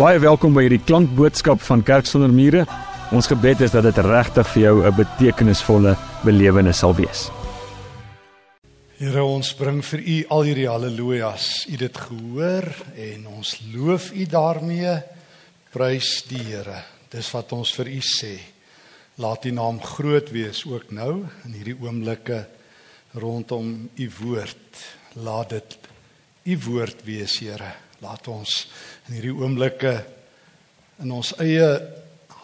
Baie welkom by hierdie klankboodskap van Kerk sonder mure. Ons gebed is dat dit regtig vir jou 'n betekenisvolle belewenis sal wees. Here ons bring vir u al hierdie haleluja's. U dit gehoor en ons loof u daarmee. Prys die Here. Dis wat ons vir u sê. Laat u naam groot wees ook nou in hierdie oomblikke rondom u woord. Laat dit u woord wees, Here. Laat ons in hierdie oomblikke in ons eie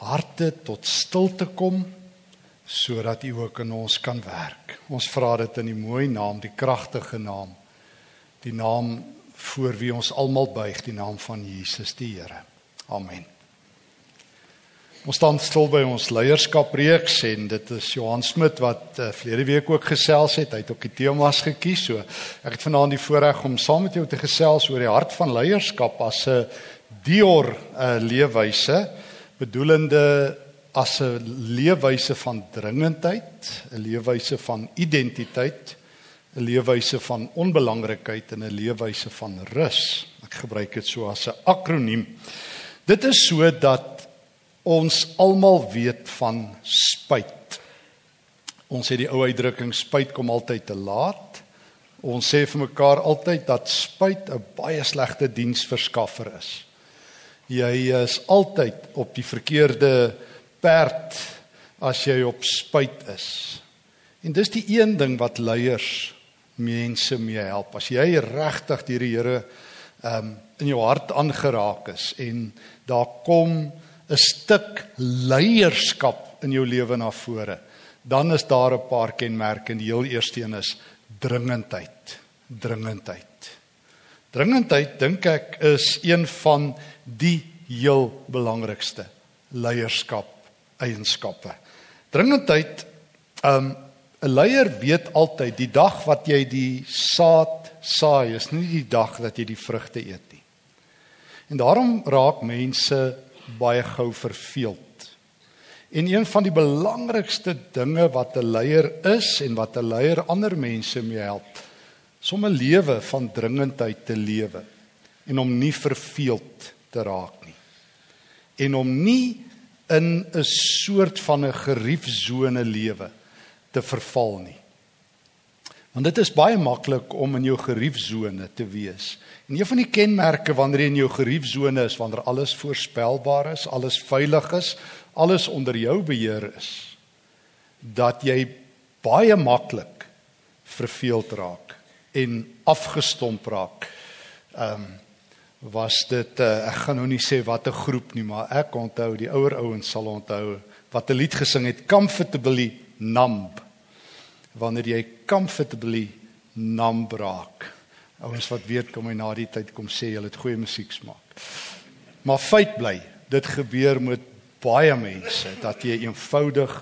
harte tot stilte kom sodat U ook in ons kan werk. Ons vra dit in die mooi naam, die kragtige naam. Die naam voor wie ons almal buig, die naam van Jesus die Here. Amen. Ons staan stil by ons leierskapreeks en dit is Johan Smit wat uh, verlede week ook gesels het. Hy het ook die temas gekies. So ek het vanaand die voorreg om saam met jou te gesels oor die hart van leierskap as 'n dior uh, leefwyse bedoelende as 'n leefwyse van dringendheid, 'n leefwyse van identiteit, 'n leefwyse van onbelangrikheid en 'n leefwyse van rus. Ek gebruik dit so as 'n akroniem. Dit is sodat ons almal weet van spyt. Ons het die ou uitdrukking spyt kom altyd te laat. Ons sê vir mekaar altyd dat spyt 'n baie slegte diensverskaffer is. Jy is altyd op die verkeerde perd as jy op spyt is. En dis die een ding wat leiers mense mee help. As jy regtig die Here um in jou hart aangeraak is en daar kom 'n stuk leierskap in jou lewe na vore, dan is daar 'n paar kenmerke en die heel eerste een is dringendheid. Dringendheid. Dringendheid dink ek is een van die heel belangrikste leierskap eienskappe. Dringendheid um 'n leier weet altyd die dag wat jy die saad saai is nie die dag dat jy die vrugte eet nie. En daarom raak mense baie gou verveeld. En een van die belangrikste dinge wat 'n leier is en wat 'n leier ander mense mee help, om 'n lewe van dringendheid te lewe en om nie verveeld te raak nie. En om nie in 'n soort van 'n geriefsone lewe te verval nie. Want dit is baie maklik om in jou geriefsone te wees En een van die kenmerke wanneer jy in jou geriefsone is, wanneer alles voorspelbaar is, alles veilig is, alles onder jou beheer is, dat jy baie maklik verveeld raak en afgestomp raak. Ehm um, was dit uh, ek gaan nou nie sê watter groep nie, maar ek onthou die ouer ouens sal onthou wat 'n lied gesing het comfortably numb. Wanneer jy comfortably numb raak. Ouens wat weet kom hy na die tyd kom sê jy het goeie musiek smaak. Maar feit bly, dit gebeur met baie mense dat jy eenvoudig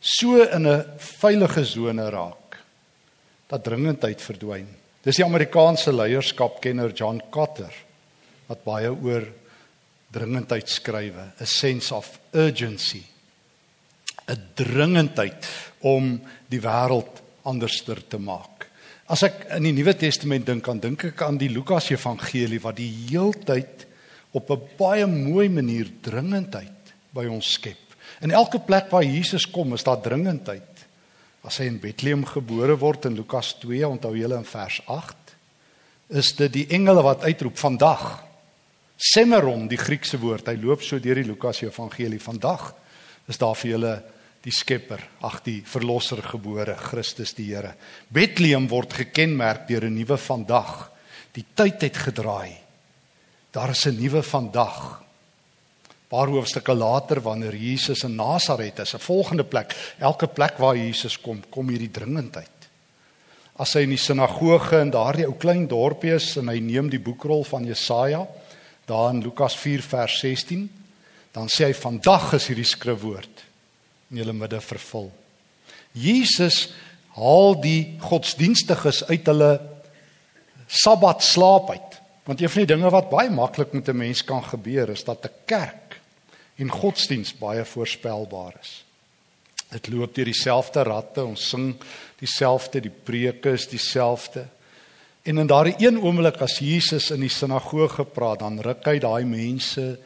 so in 'n veilige sone raak dat dringendheid verdwyn. Dis die Amerikaanse leierskapkenner John Kotter wat baie oor dringendheid skrywe, a sense of urgency. 'n dringendheid om die wêreld anderster te maak. As ek in die Nuwe Testament dink aan dink ek aan die Lukas Evangelie wat die heeltyd op 'n baie mooi manier dringendheid by ons skep. In elke plek waar Jesus kom, is daar dringendheid. As hy in Bethlehem gebore word in Lukas 2, onthou julle in vers 8, is dit die engele wat uitroep vandag. Semeron, die Griekse woord, hy loop so deur die Lukas Evangelie vandag is daar vir julle die skepper, ag die verlosser gebore, Christus die Here. Bethlehem word gekenmerk deur 'n nuwe vandag. Die tyd het gedraai. Daar is 'n nuwe vandag. Paar hoofstukke later wanneer Jesus in Nasaret is, 'n volgende plek, elke plek waar Jesus kom, kom hierdie dringendheid. As hy in die sinagoge in daardie ou klein dorpie is en hy neem die boekrol van Jesaja, daar in Lukas 4 vers 16, dan sê hy vandag is hierdie skrifwoord in julle midde vervul. Jesus haal die godsdienstiges uit hulle Sabbat slaap uit. Want een van die dinge wat baie maklik met 'n mens kan gebeur is dat 'n kerk en godsdiens baie voorspelbaar is. Dit loop deur dieselfde ratte, ons sing dieselfde, die preke is dieselfde. En in daardie een oomblik as Jesus in die sinagoge praat, dan ruk hy daai mense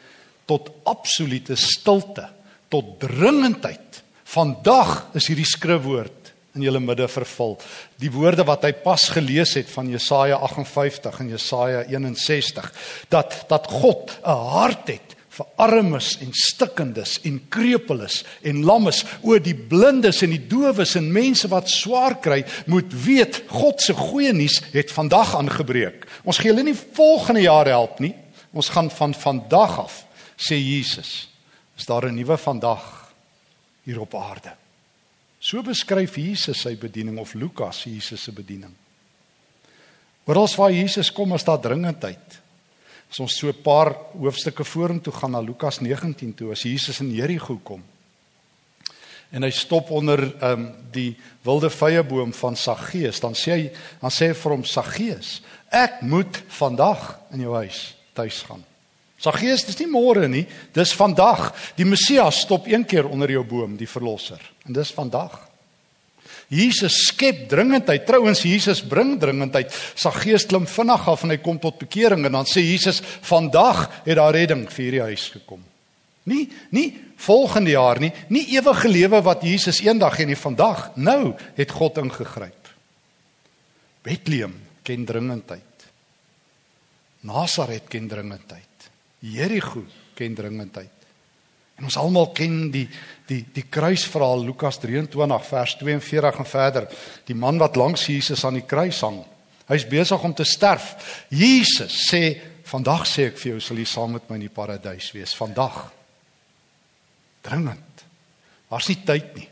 tot absolute stilte, tot dringendheid. Vandag is hierdie skrifwoord in julle midde vervul. Die woorde wat hy pas gelees het van Jesaja 58 en Jesaja 61 dat dat God 'n hart het vir armes en stikkendes en krepeles en lammes oor die blindes en die dowes en mense wat swaar kry moet weet God se goeie nuus het vandag aangebreek. Ons gee hulle nie volgende jaar help nie. Ons gaan van vandag af sê Jesus. Is daar 'n nuwe vandag hier op aarde? So beskryf Jesus sy bediening of Lukas Jesus se bediening. Oral waar Jesus kom is daar dringendheid. As ons so 'n paar hoofstukke vorentoe gaan na Lukas 19 toe as Jesus in Jerigo kom. En hy stop onder um, die wilde vyeboom van Saggeus, dan sê hy dan sê hy vir hom Saggeus, ek moet vandag in jou huis tuis gaan. Saggeus, dis nie môre nie, dis vandag. Die Messias stop een keer onder jou boom, die verlosser. En dis vandag. Jesus skep dringendheid. Trouwens Jesus bring dringendheid. Saggeus klim vinnig af en hy kom tot bekering en dan sê Jesus, "Vandag het daar redding vir hierdie huis gekom." Nie nie volgende jaar nie, nie ewige lewe wat Jesus eendag en nie vandag. Nou het God ingegryp. Bethlehem ken dringendheid. Nasaret ken dringendheid. Jerigo ken dringendheid. En ons almal ken die die die kruisverhaal Lukas 23 vers 42 en verder. Die man wat langs Jesus aan die kruis hang. Hy's besig om te sterf. Jesus sê, "Vandag sê ek vir jou, sal jy saam met my in die paradys wees, vandag." Dringend. Daar's nie tyd nie.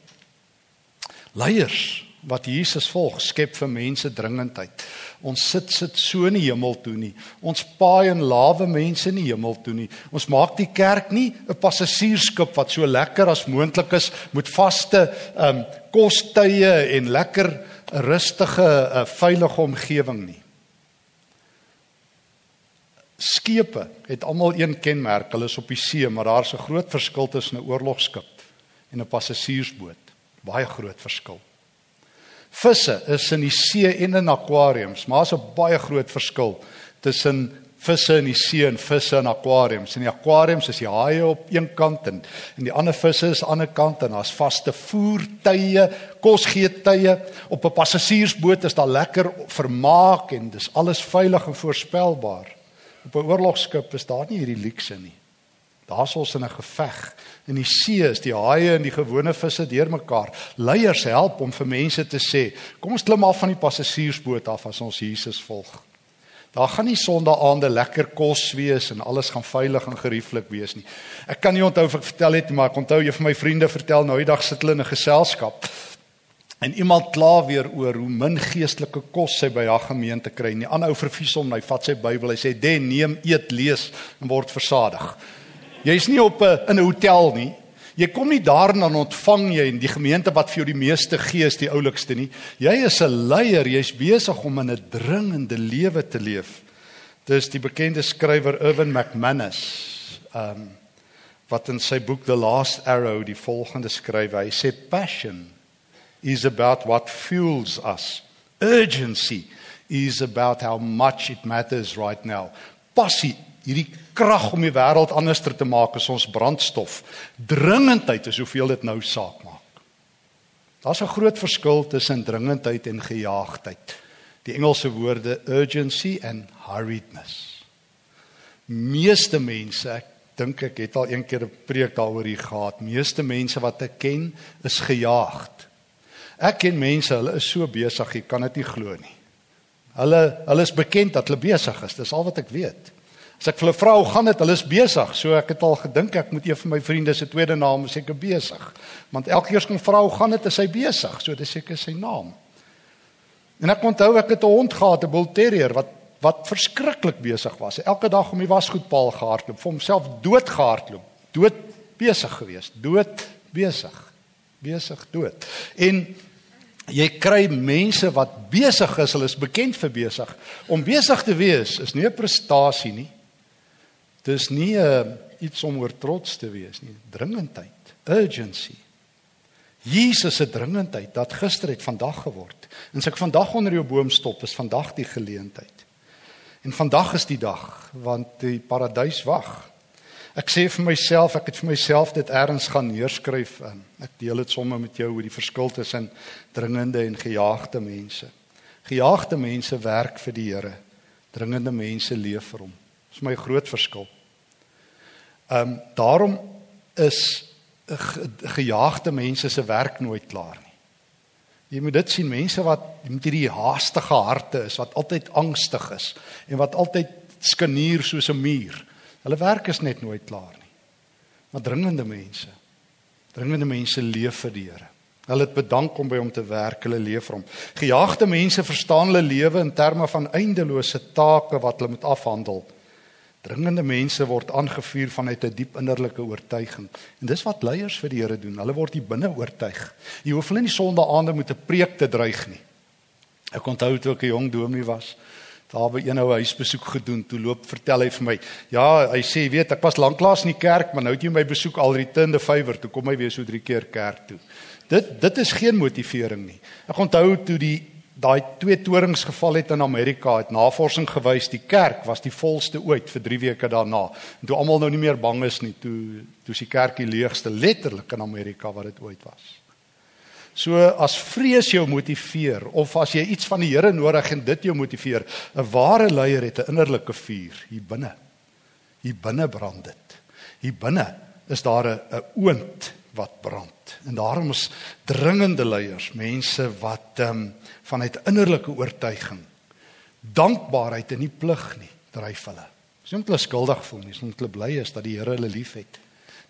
Leiers wat Jesus volg, skep vir mense dringendheid. Ons sit sit so in die hemel toe nie. Ons paai en lawe mense in die hemel toe nie. Ons maak die kerk nie 'n passasiersskip wat so lekker as moontlik is met vaste ehm um, kostye en lekker rustige uh, veilige omgewing nie. Skepe het almal een kenmerk, hulle is op die see, maar daar's 'n groot verskil tussen 'n oorlogskip en 'n passasiersboot. Baie groot verskil. Visse is in die see en in akwariums, maar daar's 'n baie groot verskil tussen visse in die see en visse in akwariums. In die akwariums is die haie op een kant en en die ander visse is aan die ander kant en daar's vaste voertuie, kosgeetye. Op 'n passasiersboot is daar lekker vermaak en dis alles veilig en voorspelbaar. Op 'n oorlogskip is daar nie hierdie luukse nie. Daar's ons in 'n geveg. In die see is die haie en die gewone visse deurmekaar. Leiers help om vir mense te sê, kom ons klim af van die passasiersboot af as ons Jesus volg. Daar gaan nie sondaande lekker kos wees en alles gaan veilig en gerieflik wees nie. Ek kan nie onthou of ek vertel het maar ek onthou een van my vriende vertel nou die dag sit hulle in 'n geselskap. En iemand kla weer oor hoe min geestelike kos sy by haar gemeente kry. Die ander ou vervies hom, hy vat sy Bybel, hy sê: "Den, neem, eet, lees en word versadig." Jy's nie op 'n in 'n hotel nie. Jy kom nie daar en dan ontvang jy in die gemeente wat vir jou die meeste gee is die oulikste nie. Jy is 'n leier, jy's besig om in 'n dringende lewe te leef. Dis die bekende skrywer Irwin McManus. Um wat in sy boek The Last Arrow die volgende skryf. Hy sê passion is about what fuels us. Urgency is about how much it matters right now. Passie hierdie krag om die wêreld anderster te maak is ons brandstof. Dringendheid is hoeveel dit nou saak maak. Daar's 'n groot verskil tussen dringendheid en gejaagdheid. Die Engelse woorde urgency en hurriedness. Meeste mense, ek dink ek het al een keer 'n preek daaroor hier gehad. Meeste mense wat ek ken, is gejaagd. Ek ken mense, hulle is so besig, jy kan dit nie glo nie. Hulle hulle is bekend dat hulle besig is. Dis al wat ek weet. As ek vir 'n vrou gaan dit, hulle is besig. So ek het al gedink ek moet een van my vriende se tweede naam seker besig. Want elke keer as 'n vrou gaan dit, is sy besig. So dis seker sy naam. En ek onthou ek het 'n hond gehad, 'n bull terrier wat wat verskriklik besig was. Elke dag om die wasgoedpaal gehardloop, vir homself dood gehardloop. Dood besig geweest, dood besig. Besig dood. En jy kry mense wat besig is, hulle is bekend vir besig. Om besig te wees is nie 'n prestasie nie. Dis nie 'n uh, iets om oor trots te wees nie, dringendheid, urgency. Jesus se dringendheid dat gister het vandag geword. En as ek vandag onder jou boom stop, is vandag die geleentheid. En vandag is die dag want die paradys wag. Ek sê vir myself, ek het vir myself dit eers gaan neerskryf. Ek deel dit sommer met jou oor die verskil tussen dringende en gejaagde mense. Gejaagde mense werk vir die Here. Dringende mense leef vir hom. Dis my groot verskil. Ehm um, daarom is gejaagde mense se werk nooit klaar nie. Jy moet dit sien mense wat met hierdie haastige harte is, wat altyd angstig is en wat altyd skanier soos 'n muur. Hulle werk is net nooit klaar nie. Maar dringende mense. Dringende mense leef vir die Here. Hulle het bedank om by hom te werk, hulle leef vir hom. Gejaagde mense verstaan hulle lewe in terme van eindelose take wat hulle moet afhandel. Dringende mense word aangevuur vanuit 'n diep innerlike oortuiging. En dis wat leiers vir die Here doen. Hulle word hier binne oortuig. Jy hoef hulle nie sondaande met 'n preek te dreig nie. Ek onthou toe ek 'n jong dominee was, daar by een ou huisbesoek gedoen, toe loop vertel hy vir my, ja, hy sê, weet, ek was lanklaas in die kerk, maar nou het jy my besoek al return the favor, toe kom hy weer so 3 keer kerk toe. Dit dit is geen motivering nie. Ek onthou toe die daai twee torings geval het in Amerika, het navorsing gewys die kerk was die volste ooit vir 3 weke daarna. En toe almal nou nie meer bang is nie, toe toe is die kerk die leegste letterlik in Amerika wat dit ooit was. So as vrees jou motiveer of as jy iets van die Here nodig en dit jou motiveer, 'n ware leier het 'n innerlike vuur hier binne. Hier binne brand dit. Hier binne is daar 'n oond wat brand. En daarom is dringende leiers mense wat ehm um, vanuit innerlike oortuiging dankbaarheid en nie plig nie dryf hulle. Dis nie om hulle skuldig voel nie, dis om hulle bly is dat die Here hulle liefhet.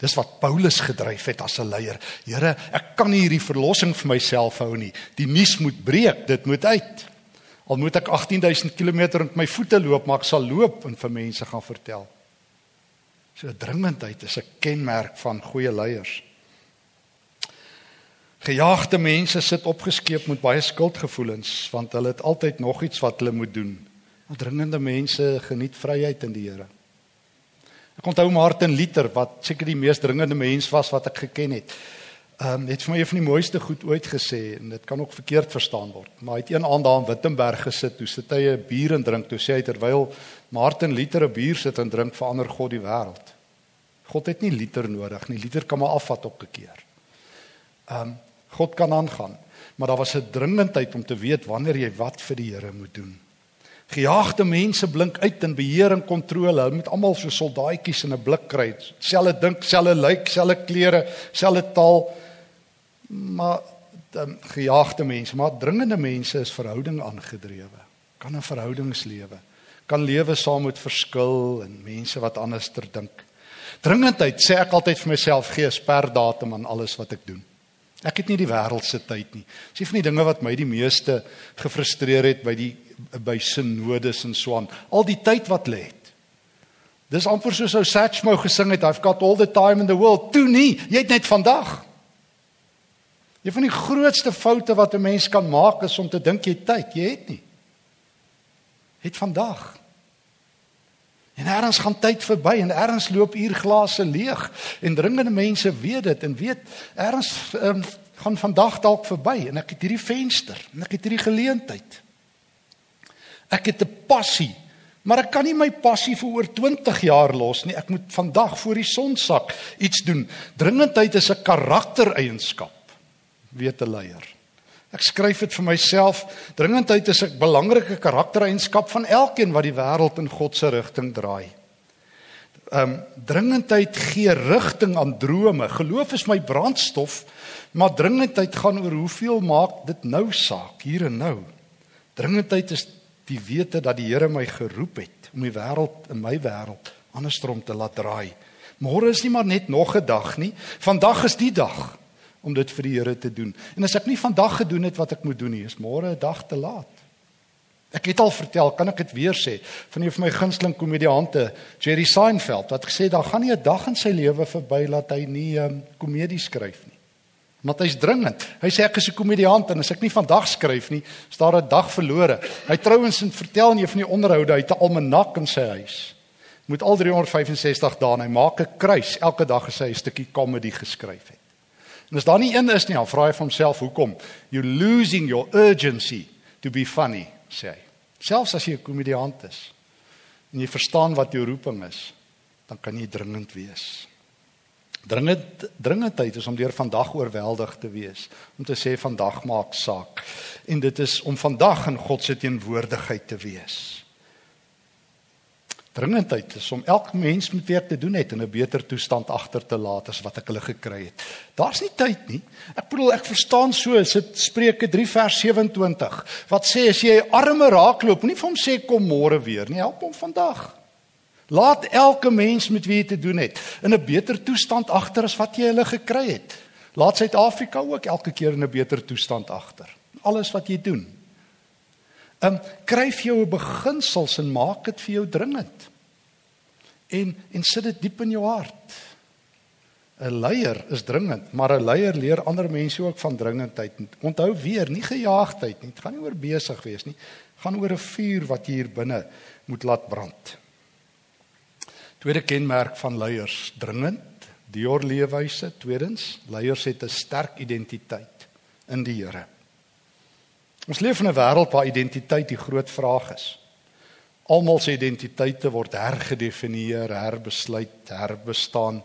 Dis wat Paulus gedryf het as 'n leier. Here, ek kan nie hierdie verlossing vir myself hou nie. Die nuus moet breek, dit moet uit. Al moet ek 18000 km met my voete loop, maar ek sal loop en vir mense gaan vertel. So dringendheid is 'n kenmerk van goeie leiers. Gejaagde mense sit opgeskeep met baie skuldgevoelens want hulle het altyd nog iets wat hulle moet doen. Maar dringende mense geniet vryheid in die Here. Ek onthou Martin Luther wat seker die mees dringende mens was wat ek geken het. Ehm um, het vir my een van die mooiste goed ooit gesê en dit kan ook verkeerd verstaan word. Maar hy het een aand daar in Wittenberg gesit, toe sit hy 'n bier en drink, toe sê hy terwyl Martin Luther 'n bier sit en drink, verander God die wêreld. God het nie Luther nodig nie. Luther kan maar afvat op 'n keer. Ehm um, God kan aangaan. Maar daar was 'n dringendheid om te weet wanneer jy wat vir die Here moet doen. Gejaagde mense blink uit in beheer en kontrole. Hulle moet almal so soldaatjies in 'n blik kry. Selfe dink, selfe lyk, selfe klere, selfe taal. Maar dan gejaagde mense, maar dringende mense is verhouding aangedrewe. Kan 'n verhoudingslewe. Kan lewe saam met verskil en mense wat anders ter dink. Dringendheid sê ek altyd vir myself gee 'n sperdatum aan alles wat ek doen. Ek het nie die wêreld se tyd nie. Dis een van die dinge wat my die meeste gefrustreer het by die by sinodes en so aan. Al die tyd wat lê. Dis amper soos ou Satchmo gesing het, I've got all the time in the world. Toe nie, jy het net vandag. Een van die grootste foute wat 'n mens kan maak is om te dink jy tyd, jy het nie. Het vandag. En eers gaan tyd verby en eers loop uurglase leeg en dringende mense weet dit en weet eers um, gaan vandag dalk verby en ek het hierdie venster en ek het hierdie geleentheid. Ek het 'n passie, maar ek kan nie my passie vir oor 20 jaar los nie. Ek moet vandag voor die son sak iets doen. Dringendheid is 'n karaktereienskap, weet 'n leier. Ek skryf dit vir myself. Dringendheid is 'n belangrike karaktereienskap van elkeen wat die wêreld in God se rigting draai. Um, dringendheid gee rigting aan drome. Geloof is my brandstof, maar dringendheid gaan oor hoeveel maak dit nou saak hier en nou. Dringendheid is die wete dat die Here my geroep het om die wêreld in my wêreld andersom te laat draai. Môre is nie maar net nog 'n dag nie. Vandag is die dag om dit vir die Here te doen. En as ek nie vandag gedoen het wat ek moet doen nie, is môre 'n dag te laat. Ek het al vertel, kan ek dit weer sê, van een van my gunsteling komediante, Jerry Seinfeld, wat gesê daar gaan nie 'n dag in sy lewe verby laat hy nie 'n um, komedie skryf nie. Want hy's dringend. Hy sê ek is 'n komediant en as ek nie vandag skryf nie, is daar 'n dag verlore. Hy trouens en vertel in een van die onderhoude uit 'n almanak in sy huis. Moet al 365 dae en hy maak 'n kruis elke dag as hy 'n stukkie komedie geskryf het. En as daar nie een is nie, dan vra hy vir homself hoekom? You losing your urgency to be funny, sê hy. Selfs as jy 'n komediant is en jy verstaan wat jou roeping is, dan kan jy dringend wees. Dringend dringendheid is om deur vandag oorweldig te wees, om te sê vandag maak saak. En dit is om vandag in God se teenwoordigheid te wees. Dringendheid is om elke mens met werk te doen het in 'n beter toestand agter te laat as wat ek hulle gekry het. Daar's nie tyd nie. Ek bedoel ek verstaan so, sit Spreuke 3 vers 27 wat sê as jy arme raakloop, moenie vir hom sê kom môre weer nie, help hom vandag. Laat elke mens met wie jy te doen het in 'n beter toestand agter as wat jy hulle gekry het. Laat Suid-Afrika ook elke keer in 'n beter toestand agter. Alles wat jy doen. Ehm um, kryf jou 'n beginsels en maak dit vir jou dringend. En en sit dit diep in jou hart. 'n Leier is dringend, maar 'n leier leer ander mense ook van dringendheid. Onthou weer, nie gejaagdheid nie. Dit gaan nie oor besig wees nie. Gaan oor 'n vuur wat jy hier binne moet laat brand. Tweede kenmerk van leiers, dringend, Dior leefwyse. Tweedens, leiers het 'n sterk identiteit in die Here. Ons leef in 'n wêreld waar identiteit die groot vraag is. Almal se identiteite word hergedefinieer, herbesluit, herbestaan.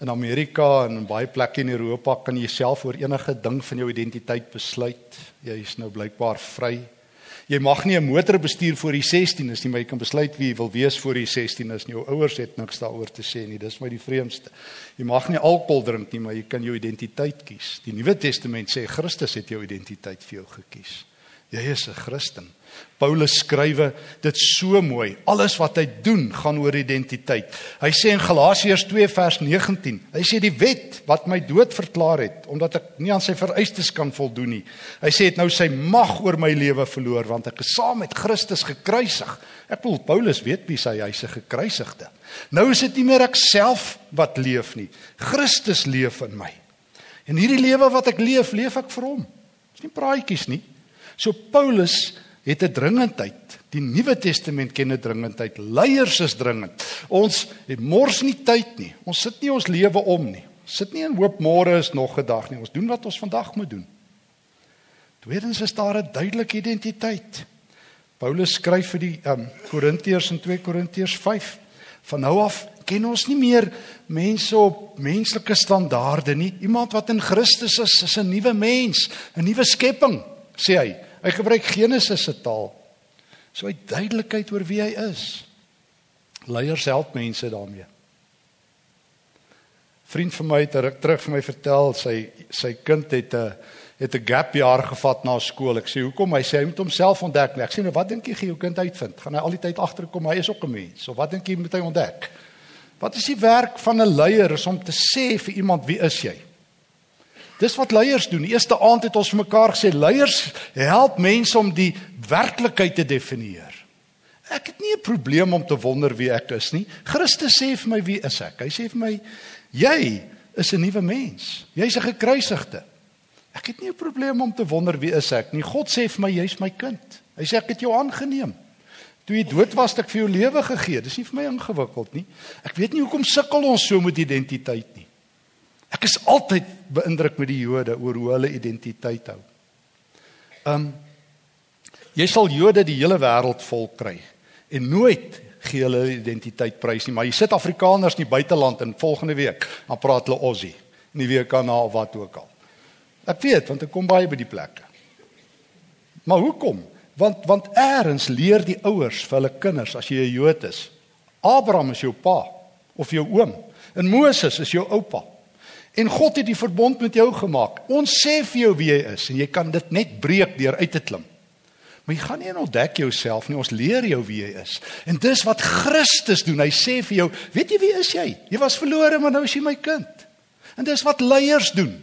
In Amerika en in baie plekke in Europa kan jy self oor enige ding van jou identiteit besluit. Jy is nou blykbaar vry. Jy mag nie 'n motor bestuur voor jy 16 is nie, maar jy kan besluit wie jy wil wees voor jy 16 is. Jou ouers het niks daaroor te sê nie. Dis my die vreemdste. Jy mag nie alkohol drink nie, maar jy kan jou identiteit kies. Die Nuwe Testament sê Christus het jou identiteit vir jou gekies. Jy is 'n Christen. Paulus skrywe dit so mooi. Alles wat hy doen gaan oor identiteit. Hy sê in Galasiërs 2 vers 19, hy sê die wet wat my dood verklaar het omdat ek nie aan sy vereistes kan voldoen nie. Hy sê dit nou sy mag oor my lewe verloor want ek is saam met Christus gekruisig. Ek bedoel Paulus weet wie hy hy's 'n gekruisigde. Nou is dit nie meer ek self wat leef nie. Christus leef in my. En hierdie lewe wat ek leef, leef ek vir hom. Dis nie praatjies nie. So Paulus het 'n dringendheid. Die Nuwe Testament ken 'n dringendheid. Leiers is dringend. Ons het mors nie tyd nie. Ons sit nie ons lewe om nie. Sit nie in hoop môre is nog 'n dag nie. Ons doen wat ons vandag moet doen. Tweedens is daar 'n duidelike identiteit. Paulus skryf vir die um, Korintiërs in 2 Korintiërs 5. Van nou af ken ons nie meer mense op menslike standaarde nie. Iemand wat in Christus is, is 'n nuwe mens, 'n nuwe skepping, sê hy. Hy gebruik Genesis se taal. So hy duidelikheid oor wie hy is. Leiers help mense daarmee. Vriend van my het ruk terug vir my vertel sy sy kind het 'n het 'n gap jaar gevat na skool. Ek sê hoekom? Hy sê hy moet homself ontdek. Ek sê nou wat dink jy gaan jou kind uitvind? Gaan hy al die tyd agterkom hy is ook 'n mens? Of wat dink jy moet hy ontdek? Wat is die werk van 'n leier is om te sê vir iemand wie is jy? Dis wat leiers doen. Eerste aand het ons vir mekaar gesê leiers help mense om die werklikheid te definieer. Ek het nie 'n probleem om te wonder wie ek is nie. Christus sê vir my wie is ek? Hy sê vir my jy is 'n nuwe mens. Jy's 'n gekruisigde. Ek het nie 'n probleem om te wonder wie is ek nie. God sê vir my jy's my kind. Hy sê ek het jou aangeneem. Toe jy dood was, het ek vir jou lewe gegee. Dis nie vir my ingewikkeld nie. Ek weet nie hoekom sukkel ons so met identiteit nie. Ek is altyd beïndruk met die Jode oor hoe hulle identiteit hou. Um jy sal Jode die hele wêreld vol kry en nooit gee hulle identiteit prys nie, maar jy sit Afrikaners in die buiteland en volgende week dan praat hulle Aussie en die week daarna of wat ook al. Ek weet want ek kom baie by die plekke. Maar hoekom? Want want eers leer die ouers vir hulle kinders as jy 'n Jood is. Abraham is jou pa of jou oom en Moses is jou oupa. En God het die verbond met jou gemaak. Ons sê vir jou wie jy is en jy kan dit net breek deur uit te klim. Maar jy gaan nie ontdek jouself nie. Ons leer jou wie jy is. En dis wat Christus doen. Hy sê vir jou, weet jy wie is jy? Jy was verlore, maar nou is jy my kind. En dis wat leiers doen.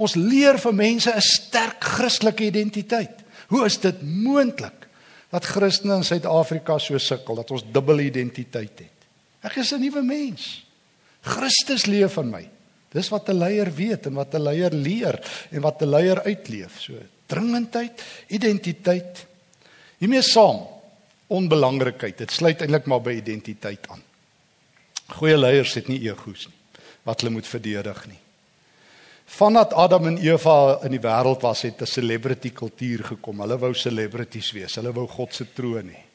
Ons leer vir mense 'n sterk Christelike identiteit. Hoe is dit moontlik dat Christene in Suid-Afrika so sukkel dat ons dubbele identiteit het? Ek is 'n nuwe mens. Christus leef in my. Dis wat 'n leier weet en wat 'n leier leer en wat 'n leier uitleef. So dringendheid, identiteit. Hiermee saam onbelangrikheid. Dit sluit eintlik maar by identiteit aan. Goeie leiers het nie egos nie wat hulle moet verdedig nie. Vandat Adam en Eva in die wêreld was, het 'n celebrity kultuur gekom. Hulle wou celebrities wees. Hulle wou God se troon hê.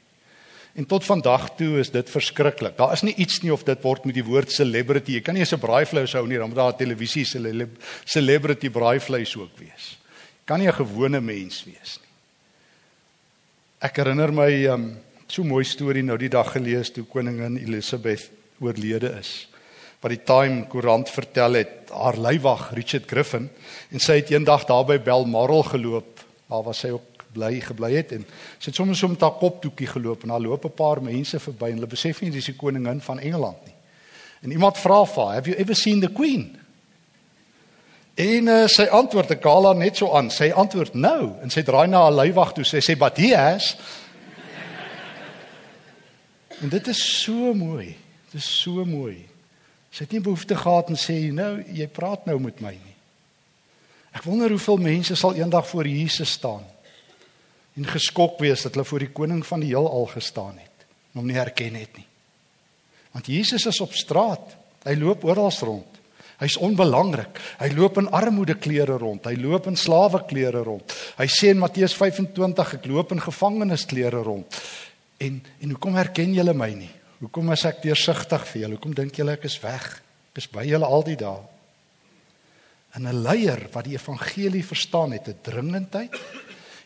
En tot vandag toe is dit verskriklik. Daar is nie iets nie of dit word met die woord celebrity. Jy kan nie eens 'n braaivleis hou nie, dan moet daar 'n televisie celebrity braaivleis ook wees. Kan nie 'n gewone mens wees nie. Ek herinner my um so 'n mooi storie nou die dag gelees toe koningin Elizabeth oorlede is wat die Time koerant vertel het haar leiwag Richard Griffin en sy het eendag daar by Balmoral geloop waar was sy ook bly gebly het en sy het sommer so met haar koptoekie geloop en daar loop 'n paar mense verby en hulle besef nie dis die koningin van Engeland nie. En iemand vra vir haar have you ever seen the queen? En uh, sy antwoord haal haar net so aan. Sy antwoord no en sy draai na haar leiwag toe. Sy sê but he has. En dit is so mooi. Dit is so mooi. Sy het nie behoefte gehad om sê nou jy praat nou met my nie. Ek wonder hoeveel mense sal eendag voor Jesus staan en geskok wees dat hulle voor die koning van die heelal gestaan het en hom nie herken het nie. Want Jesus is op straat. Hy loop oral rond. Hy's onbelangrik. Hy loop in armoede klere rond. Hy loop in slawe klere rond. Hy sê in Matteus 25 ek loop in gevangenes klere rond. En en hoekom herken julle my nie? Hoekom is ek deursigtig vir julle? Hoekom dink julle ek is weg? Ek is by julle al die dae. En 'n leier wat die evangelie verstaan het, 'n dringendheid,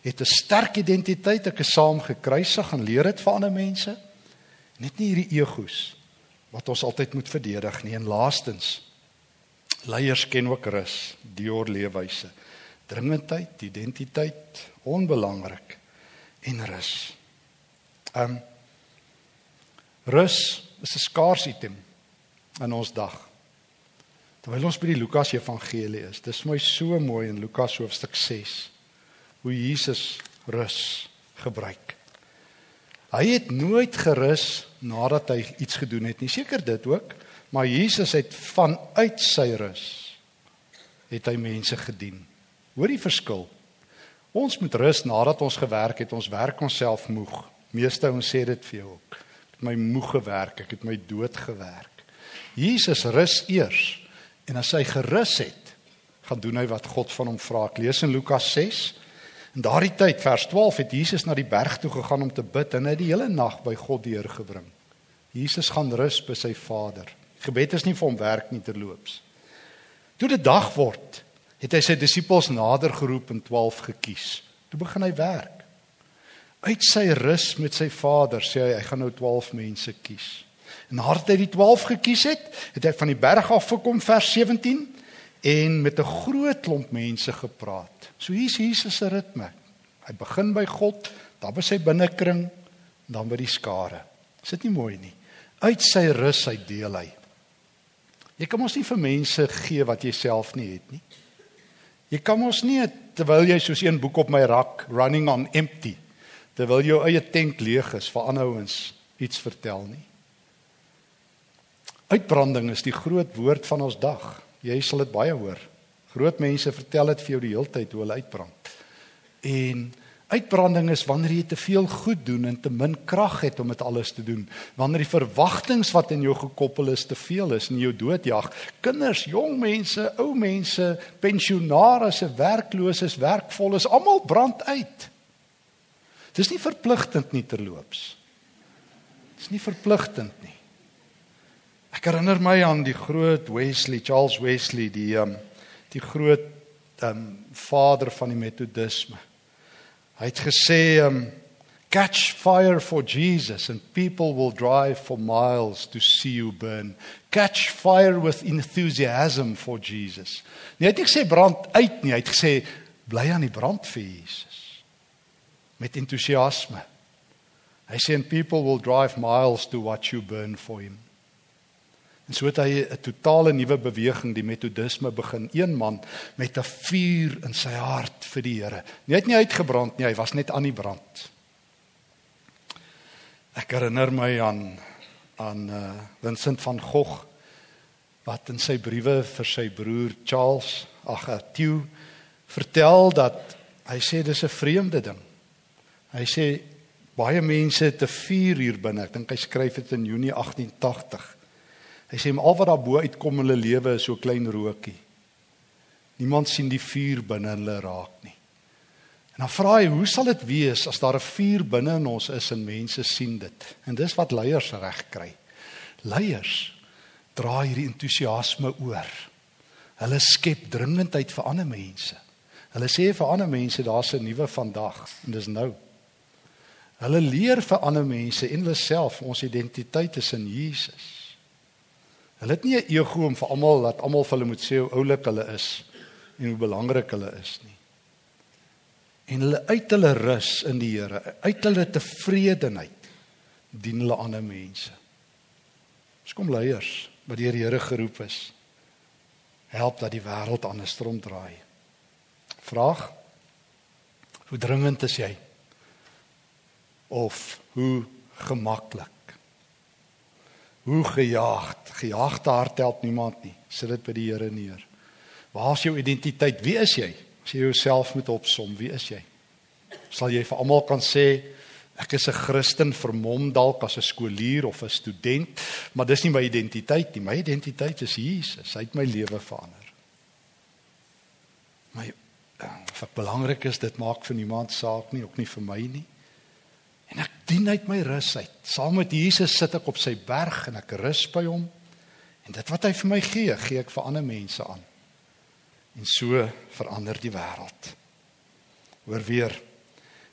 het 'n sterk identiteit, ek is saam gekruisig en leer dit vir ander mense. Net nie hierdie egos wat ons altyd moet verdedig nie en laastens leiers ken ook rus, dior leefwyse. Dringendheid, identiteit, onbelangrik en rus. Um, Rus is 'n skaars item in ons dag. Terwyl ons by die Lukas Evangelie is, dis mooi so mooi in Lukas hoofstuk 6 hoe Jesus rus gebruik. Hy het nooit gerus nadat hy iets gedoen het nie. Seker dit ook, maar Jesus het vanuit sy rus het hy mense gedien. Hoor die verskil. Ons moet rus nadat ons gewerk het. Ons werk onsself moeg. Meeste ons sê dit vir jou ook my moeg gewerk, ek het my dood gewerk. Jesus rus eers en as hy gerus het, gaan doen hy wat God van hom vra. Ek lees in Lukas 6. In daardie tyd, vers 12, het Jesus na die berg toe gegaan om te bid en hy het die hele nag by God deurgebring. Jesus gaan rus by sy Vader. Gebed is nie vir hom werk nie terloops. Toe dit dag word, het hy sy disippels nader geroep en 12 gekies. Toe begin hy werk. Uit sy rus met sy Vader sê hy hy gaan nou 12 mense kies. En nadat hy die 12 gekies het, het hy van die berg af gekom vers 17 en met 'n groot klomp mense gepraat. So hier's Jesus se ritme. Hy begin by God, dan by sy binnekring, dan by die skare. Is dit nie mooi nie? Uit sy rus hy deel hy. Jy kan mos nie vir mense gee wat jy self nie het nie. Jy kan mos nie terwyl jy soos een boek op my rak running on empty terwyl jou eie tank leeg is vir ander ouens iets vertel nie. Uitbranding is die groot woord van ons dag. Jy sal dit baie hoor. Groot mense vertel dit vir jou die hele tyd hoe hulle uitbrand. En uitbranding is wanneer jy te veel goed doen en te min krag het om dit alles te doen. Wanneer die verwagtinge wat in jou gekoppel is te veel is en jou doodjag. Kinders, jong mense, ou mense, pensionaars, werklooses, werkvolles, almal brand uit. Dis nie verpligtend nie terloops. Dis nie verpligtend nie. Ek herinner my aan die groot Wesley, Charles Wesley, die um, die groot um, vader van die metodisme. Hy het gesê um, catch fire for Jesus and people will drive for miles to see you burn. Catch fire with enthusiasm for Jesus. Nie hy het nie gesê brand uit nie, hy het gesê bly aan die brand vir Jesus met entoesiasme. Hy sê and people will drive miles to watch you burn for him. En so het hy 'n totale nuwe beweging, die metodisme begin. Een man met 'n vuur in sy hart vir die Here. Nie het nie uitgebrand nie, hy was net aan die brand. Ek herinner my aan aan uh, Vincent van Gogh wat in sy briewe vir sy broer Charles, ag, Theo vertel dat hy sê dis 'n vreemde ding. Hy sê baie mense het 'n vuur hier binne. Ek dink hy skryf dit in Junie 1880. Hy sê al wat daar bo uitkom in hulle lewe is so klein rookie. Niemand sien die vuur binne hulle raak nie. En dan vra hy, hoe sal dit wees as daar 'n vuur binne in ons is en mense sien dit? En dis wat leiers reg kry. Leiers dra hierdie entoesiasme oor. Hulle skep dringendheid vir ander mense. Hulle sê vir ander mense daar's 'n nuwe vandag en dis nou. Hulle leer vir ander mense en hulle self ons identiteit is in Jesus. Hulle het nie 'n ego om vir almal laat almal vir hulle moet sê hoe oulik hulle is en hoe belangrik hulle is nie. En hulle uit hulle rus in die Here, uit hulle tevredenheid dien hulle ander mense. Ons kom leiers wat deur die Here geroep is. Help dat die wêreld anders ronddraai. Vraag: Hoe dringend is jy? Of hoe gemaklik? Hoe gejaagd? Gejaagde hart help niemand nie. Sit dit by die Here neer. Waar is jou identiteit? Wie is jy? As jy jouself moet opsom, wie is jy? Sal jy vir almal kan sê ek is 'n Christen vermom dalk as 'n skoolier of 'n student, maar dis nie my identiteit nie. My identiteit is Jesus. Hy het my lewe verander. My wat belangrik is, dit maak vir niemand saak nie, ook nie vir my nie. En ek dien uit my rus uit. Saam met Jesus sit ek op sy berg en ek rus by hom. En dit wat hy vir my gee, gee ek vir ander mense aan. En so verander die wêreld. Hoor weer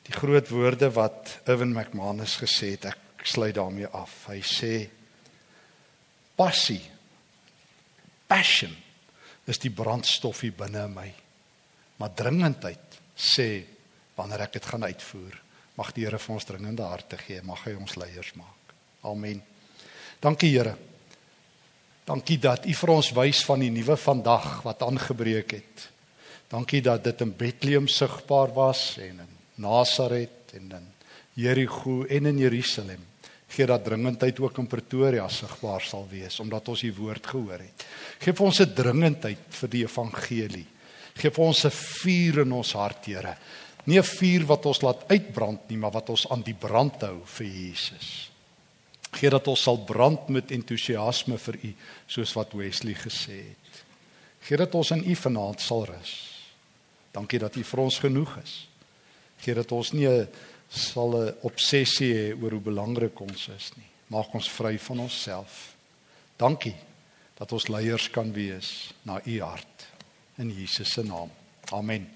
die groot woorde wat Evan McManus gesê het. Ek sluit daarmee af. Hy sê passie passion is die brandstofie binne my. Maar dringendheid sê wanneer ek dit gaan uitvoer Mag die Here vir ons dringende harte gee. Mag hy ons leiers maak. Amen. Dankie Here. Dankie dat U vir ons wys van die nuwe vandag wat aangebreek het. Dankie dat dit in Bethlehem sigbaar was en in Nasaret en in Jerigo en in Jerusalem. Gee dat dringendheid ook in Pretoria sigbaar sal wees omdat ons U woord gehoor het. Geef ons 'n dringendheid vir die evangelie. Geef ons 'n vuur in ons hart, Here nie 'n vuur wat ons laat uitbrand nie, maar wat ons aan die brand hou vir Jesus. Gee dat ons sal brand met entoesiasme vir U, soos wat Wesley gesê het. Gee dat ons in U vanaand sal rus. Dankie dat U vir ons genoeg is. Gee dat ons nie 'n sal 'n obsessie hê oor hoe belangrik ons is nie. Maak ons vry van onsself. Dankie dat ons leiers kan wees na U hart in Jesus se naam. Amen.